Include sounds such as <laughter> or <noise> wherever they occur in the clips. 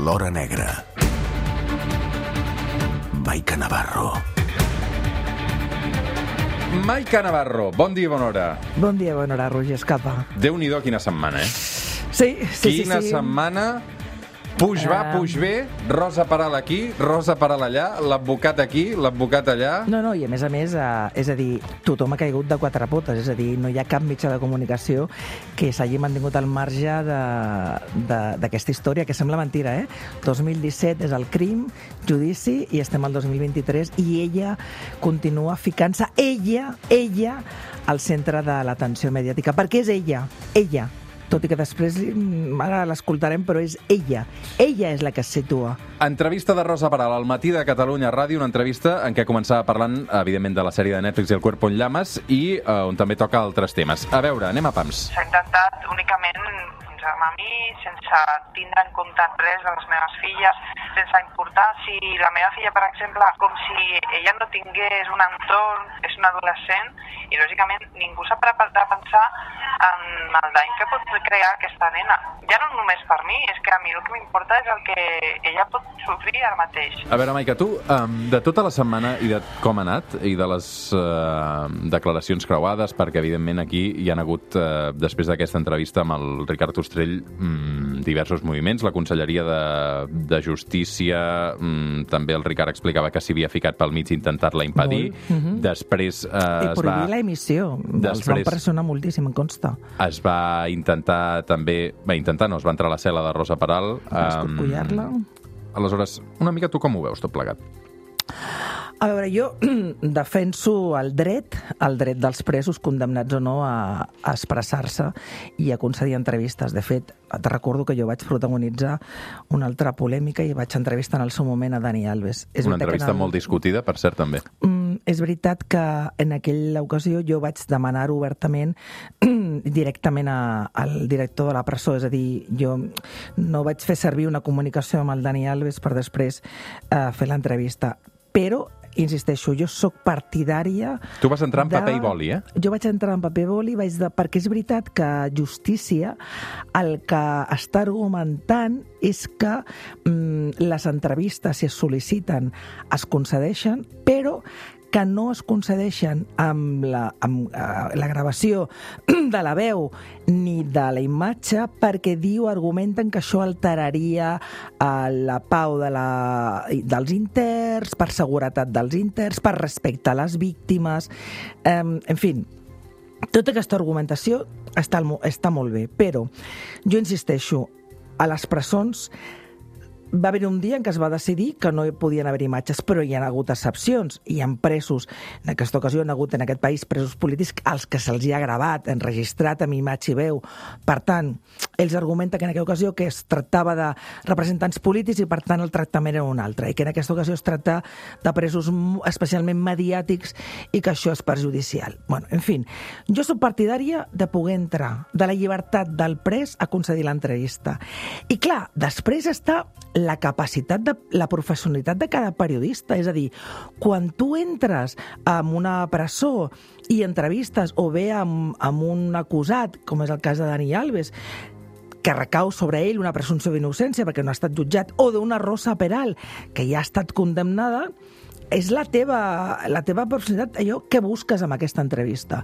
l'hora negra. Maica Navarro. Maica Navarro, bon dia i bona hora. Bon dia, bona hora, Roger Escapa. Déu-n'hi-do quina setmana, eh? Sí, sí, quina sí. sí. setmana... Puix va, Um. puix bé, Rosa Paral aquí, Rosa Paral allà, l'advocat aquí, l'advocat allà... No, no, i a més a més, eh, és a dir, tothom ha caigut de quatre potes, és a dir, no hi ha cap mitjà de comunicació que s'hagi mantingut al marge de- de- d'aquesta història, que sembla mentira, eh? 2017 és el crim, judici, i estem al 2023, i ella continua ficant-se, ella, ella, al centre de l'atenció mediàtica, perquè és ella, ella, tot i que després mm, ara l'escoltarem, però és ella. Ella és la que es situa. Entrevista de Rosa Paral al matí de Catalunya Ràdio, una entrevista en què començava parlant, evidentment, de la sèrie de Netflix El cuerpo en llamas i eh, on també toca altres temes. A veure, anem a pams. S'ha intentat únicament posar-me a mi sense tindre en compte res de les meves filles, sense importar si la meva filla, per exemple, com si ella no tingués un entorn, és una adolescent, i lògicament ningú s'ha parat de pensar en el dany que pot crear aquesta nena. Ja no només per mi, és que a mi el que m'importa és el que ella pot sofrir ara mateix. A veure, Maica, tu, de tota la setmana i de com ha anat, i de les uh, declaracions creuades, perquè evidentment aquí hi han hagut, uh, després d'aquesta entrevista amb el Ricard Ostrell, um, diversos moviments, la Conselleria de, de Justícia, um, també el Ricard explicava que s'hi havia ficat pel mig intentar-la impedir, Molt. Mhm. després I es va... prohibir la emissió. Els van Després- pressionar moltíssim, em consta. es va intentar també... Va intentar, no, es va entrar a la cel·la de Rosa Peral. Va escorcollar-la. Aleshores, una mica tu com ho veus, tot plegat? A veure, jo <clears throat> defenso el dret, el dret dels presos condemnats o no a, a expressar-se i a concedir entrevistes. De fet, et recordo que jo vaig protagonitzar una altra polèmica i vaig entrevistar en el seu moment a Dani Alves. És Una entrevista en el- molt discutida, per cert, també. Mm, és veritat que en aquella ocasió jo vaig demanar obertament <clears throat> directament a, al director de la presó, és a dir, jo no vaig fer servir una comunicació amb el Dani Alves per després eh, fer l'entrevista. Però, insisteixo, jo sóc partidària... Tu vas entrar en de- paper i boli, eh? Jo vaig entrar en paper i boli vaig de... perquè és veritat que justícia el que està argumentant és que mm, les entrevistes, si es sol·liciten, es concedeixen, però que no es concedeixen amb la, amb, eh, la gravació <clears throat> de la veu ni de la imatge perquè diu, argumenten que això alteraria eh, la pau de la, dels interns, per seguretat dels interns, per respecte a les víctimes, eh, en fi, tota aquesta argumentació està, està molt bé, però jo insisteixo, a les presons va haver un dia en què es va decidir que no hi podien haver imatges, però hi ha hagut excepcions. Hi ha presos, en aquesta ocasió hi ha hagut en aquest país presos polítics als que se'ls ha gravat, enregistrat amb imatge i veu. Per tant, ells argumenten que en aquella ocasió que es tractava de representants polítics i per tant el tractament era un altre, i que en aquesta ocasió es tracta de presos especialment mediàtics i que això és perjudicial. Bueno, en fi, jo sóc partidària de poder entrar, de la llibertat del pres a concedir l'entrevista. I clar, després està la capacitat de la professionalitat de cada periodista, és a dir, quan tu entres en una presó i entrevistes o bé amb, amb un acusat, com és el cas de Dani Alves, que recau sobre ell una presumpció d'innocència perquè no ha estat jutjat, o d'una Rosa Peral, que ja ha estat condemnada, és la teva, la teva personalitat, allò que busques amb aquesta entrevista.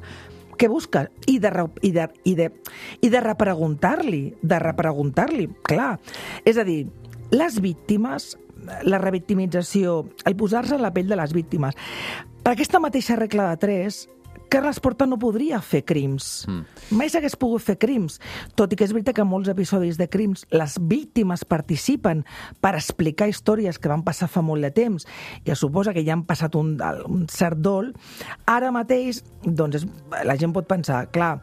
Què busques? I de, i de, i de, i de repreguntar-li, de repreguntar-li, clar. És a dir, les víctimes, la revictimització, el posar-se en la pell de les víctimes, per aquesta mateixa regla de tres, Carles Porta no podria fer crims. Mm. Mai s'hagués pogut fer crims. Tot i que és veritat que en molts episodis de crims les víctimes participen per explicar històries que van passar fa molt de temps i es suposa que ja han passat un, un cert dol, ara mateix doncs és, la gent pot pensar, clar,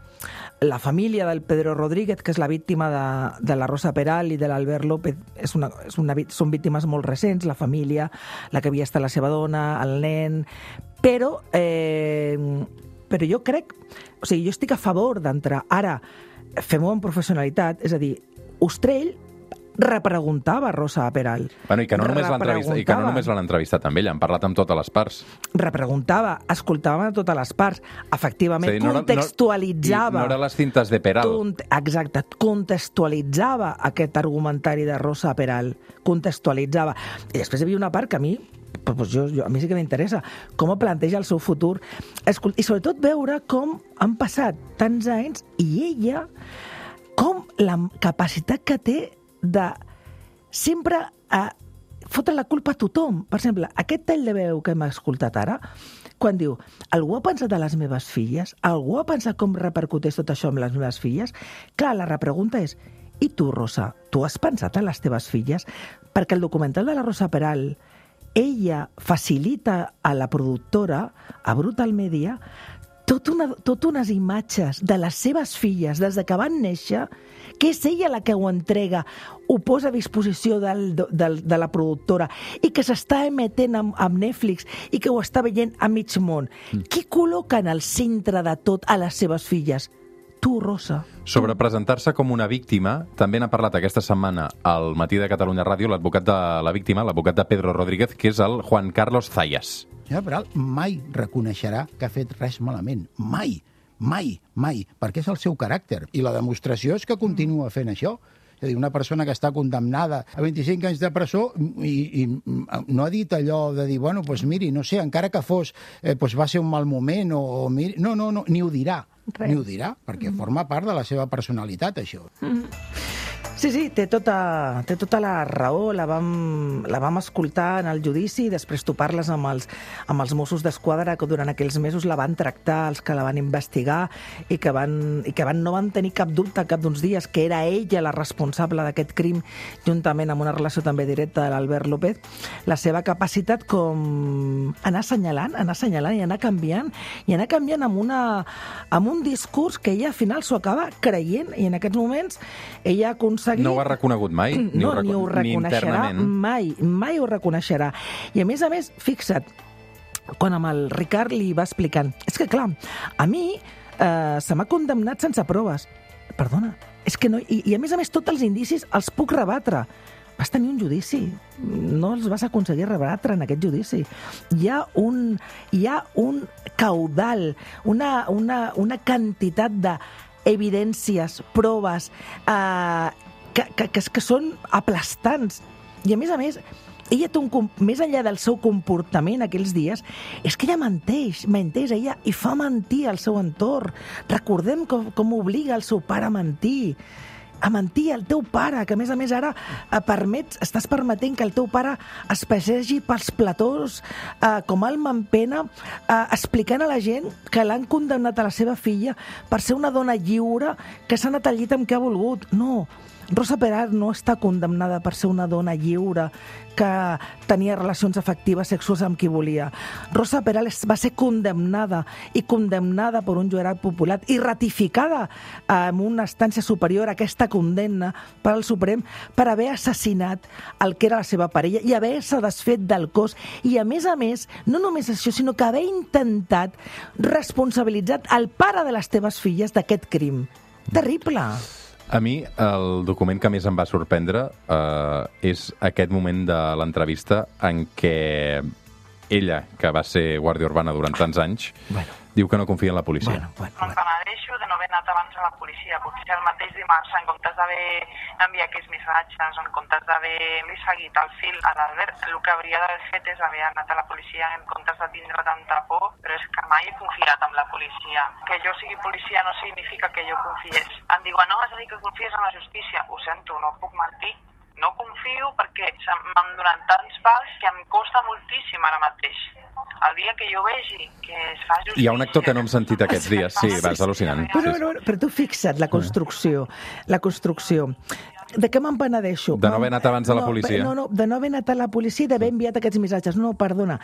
la família del Pedro Rodríguez, que és la víctima de, de la Rosa Peral i de l'Albert López, és una, és una, són víctimes molt recents, la família, la que havia estat la seva dona, el nen... Però, eh, però jo crec... O sigui, jo estic a favor d'entrar. Ara, fem-ho amb professionalitat, és a dir, Ostrell repreguntava Rosa Peral. Bueno, i que no només l'ha entrevistat, i que no només l'han entrevistat amb ella, han parlat amb totes les parts. Repreguntava, escoltàvem a totes les parts. Efectivament, dir, no era- no- contextualitzava... i no eren les cintes de Peral. Cont- Exacte, contextualitzava aquest argumentari de Rosa Peral. Contextualitzava. I després hi havia una part que a mi pues jo, jo, a mi sí que m'interessa com planteja el seu futur i sobretot veure com han passat tants anys i ella com la capacitat que té de sempre a fotre la culpa a tothom. Per exemple, aquest tall de veu que hem escoltat ara, quan diu algú ha pensat a les meves filles? Algú ha pensat com repercuteix tot això amb les meves filles? Clar, la repregunta és i tu, Rosa, tu has pensat en les teves filles? Perquè el documental de la Rosa Peral ella facilita a la productora, a Brutal Media, tot, una, tot unes imatges de les seves filles des de que van néixer, que és ella la que ho entrega, ho posa a disposició del, del, de la productora i que s'està emetent amb, amb Netflix i que ho està veient a mig món. Mm. Qui col·loca en el centre de tot a les seves filles? Tu, Rosa. Sobre presentar-se com una víctima, també n'ha parlat aquesta setmana al Matí de Catalunya Ràdio l'advocat de la víctima, l'advocat de Pedro Rodríguez, que és el Juan Carlos Zayas. Senyora Peral mai reconeixerà que ha fet res malament. Mai, mai, mai, perquè és el seu caràcter. I la demostració és que continua fent això. És a dir, una persona que està condemnada a 25 anys de presó i, i no ha dit allò de dir, bueno, doncs miri, no sé, encara que fos, eh, doncs va ser un mal moment o, o miri... No, no, no, ni ho dirà. Res. Ni ho dirà, perquè forma part de la seva personalitat, això. Sí, sí, té tota, té tota la raó. La vam, la vam escoltar en el judici i després tu parles amb els, amb els Mossos d'Esquadra que durant aquells mesos la van tractar, els que la van investigar i que, van, i que van, no van tenir cap dubte cap d'uns dies que era ella la responsable d'aquest crim juntament amb una relació també directa de l'Albert López. La seva capacitat com anar assenyalant, anar assenyalant i anar canviant i anar canviant amb, una, amb un discurs que ella al final s'ho acaba creient i en aquests moments ella ha aconseguit No ho ha reconegut mai? Ni no, ho, reco- ni ho ni reconeixerà internament? mai, mai ho reconeixerà. I a més a més, fixa't, quan amb el Ricard li va explicant, és que clar, a mi eh, se m'ha condemnat sense proves. Perdona, és que no... I, I a més a més, tots els indicis els puc rebatre. Vas tenir un judici, no els vas aconseguir rebatre en aquest judici. Hi ha un, hi ha un caudal, una, una, una quantitat de evidències, proves, eh, que, que, que, que són aplastants. I a més a més, ella té un, més enllà del seu comportament aquells dies, és que ella menteix, menteix ella i fa mentir al seu entorn. Recordem com, com obliga el seu pare a mentir a mentir al teu pare, que a més a més ara eh, permets, estàs permetent que el teu pare es passegi pels platós eh, com alma en pena, eh, explicant a la gent que l'han condemnat a la seva filla per ser una dona lliure que s'ha anat al llit amb què ha volgut. No, Rosa Peral no està condemnada per ser una dona lliure que tenia relacions afectives sexuals amb qui volia. Rosa Peral va ser condemnada i condemnada per un jurat popular i ratificada amb una estància superior a aquesta condemna per al Suprem per haver assassinat el que era la seva parella i haver-se desfet del cos i a més a més, no només això, sinó que haver intentat responsabilitzar el pare de les teves filles d'aquest crim. Terrible. A mi, el document que més em va sorprendre eh, és aquest moment de l'entrevista en què ella, que va ser guàrdia urbana durant tants anys, Bueno. diu que no confia en la policia. Bueno, bueno, Em bueno. penedeixo de no haver anat abans a la policia. Potser el mateix dimarts, en comptes d'haver enviat aquells missatges, en comptes d'haver-li seguit el fil a l'Albert, el que hauria d'haver fet és haver anat a la policia en comptes de tindre tanta por, però és que mai he confiat en la policia. Que jo sigui policia no significa que jo confiés. Em diuen, no, has de dir que confies en la justícia. Ho sento, no puc mentir. No confio perquè m'han donat tants pals que em costa moltíssim ara mateix. El dia que jo vegi que es fa justícia... Hi ha un actor que no hem sentit aquests dies. Sí, vas al·lucinant. Però, però, però tu fixa't, la construcció, la construcció. De què me'n penedeixo? De no haver anat abans a la no, policia. No, no, de no haver anat a la policia i d'haver enviat aquests missatges. No, perdona,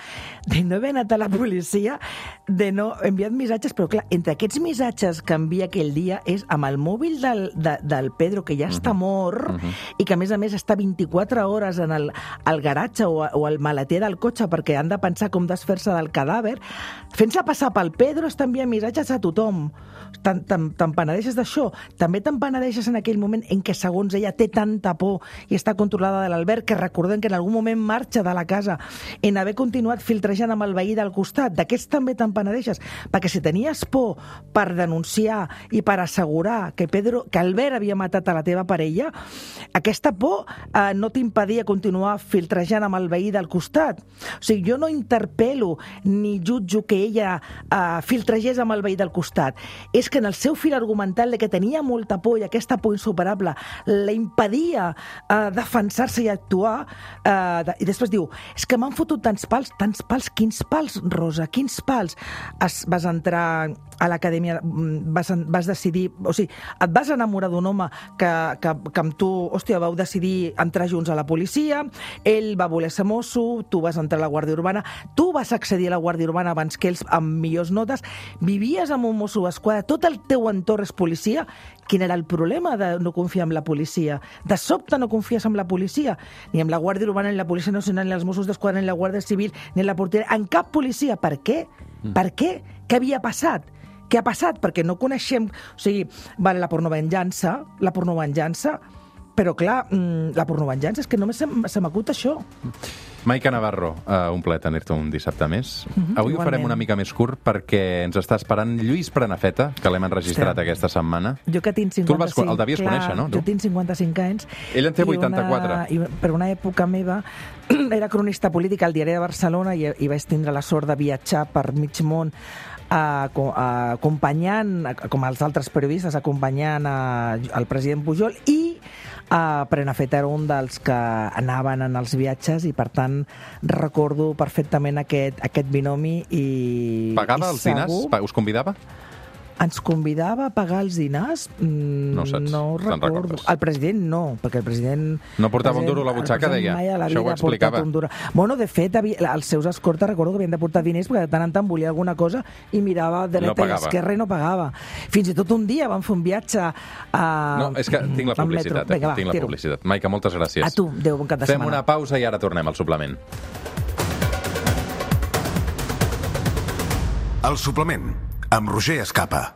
de no haver anat a la policia, de no enviat missatges, però clar, entre aquests missatges que envia aquell dia és amb el mòbil del, de, del Pedro, que ja està mort, i que a més a més està 24 hores en el, al garatge o, o al maleter del cotxe perquè han de pensar com desfer-se del cadàver, fent-se passar pel Pedro està enviant missatges a tothom. Te'n te, te penedeixes d'això. També te'n penedeixes en aquell moment en què, segons ella, té tanta por i està controlada de l'Albert que recordem que en algun moment marxa de la casa en haver continuat filtrejant amb el veí del costat. D'aquests també te'n penedeixes, perquè si tenies por per denunciar i per assegurar que, Pedro, que Albert havia matat a la teva parella, aquesta por eh, no t'impedia continuar filtrejant amb el veí del costat. O sigui, jo no interpel·lo ni jutjo que ella eh, filtregés amb el veí del costat. És que en el seu fil argumental de que tenia molta por i aquesta por insuperable la impedia eh, defensar-se i actuar, eh, de, i després diu, és que m'han fotut tants pals, tants pals, quins pals, Rosa, quins pals? Es, vas entrar a l'acadèmia, mm, vas, vas decidir, o sigui, et vas enamorar d'un home que, que, que amb tu, hòstia, vau decidir entrar junts a la policia, ell va voler ser mosso, tu vas entrar a la Guàrdia Urbana, tu vas accedir a la Guàrdia Urbana abans que ells amb millors notes, vivies amb un mosso d'esquadra, tot el teu entorn és policia, quin era el problema de no confiar en la policia? De sobte no confies en la policia, ni en la Guàrdia Urbana, ni en la Policia Nacional, ni en els Mossos d'Esquadra, ni en la Guàrdia Civil, ni en la porteria, en cap policia. Per què? Per què? Què havia passat? Què ha passat? Perquè no coneixem... O sigui, vale, la pornovenjança, la pornovenjança, però clar, mm, la pornovenjança és que només se, se m'acut això. Maica Navarro, uh, un plaer tenir-te un dissabte més. Mhm, Avui ho farem igualment. una mica més curt perquè ens està esperant Lluís Prenafeta, que l'hem enregistrat Sí. aquesta setmana. Jo que tinc 55... Tu el vas el devies clar, conèixer, no? Jo tinc 55 anys. Ell en té i 84. Una, i per una època meva <clears throat> era cronista política al diari de Barcelona i, i vaig tindre la sort de viatjar per mig món acompanyant, com els altres periodistes, acompanyant a, al president Pujol i a Prenafeta era un dels que anaven en els viatges i, per tant, recordo perfectament aquest, aquest binomi i... Pagava i els segur- Pa- Us convidava? Ens convidava a pagar els dinars? Mm, No ho saps, No recordo. El president no, perquè el president... No portava un el duro a la butxaca, president deia. Mai a la Això ho vida explicava. Un duro. Bueno, de fet, havia, els seus escortes recordo que havien de portar diners perquè de tant en tant volia alguna cosa i mirava de No dreta i pagava. esquerra i no pagava. Fins i tot un dia van fer un viatge a... No, és que tinc la publicitat. metro. Vinga, va, tinc la tiro. publicitat. Maica, moltes gràcies. A tu, Déu, bon cap de Fem setmana. una pausa i ara tornem al suplement. El suplement, amb Roger Escapa.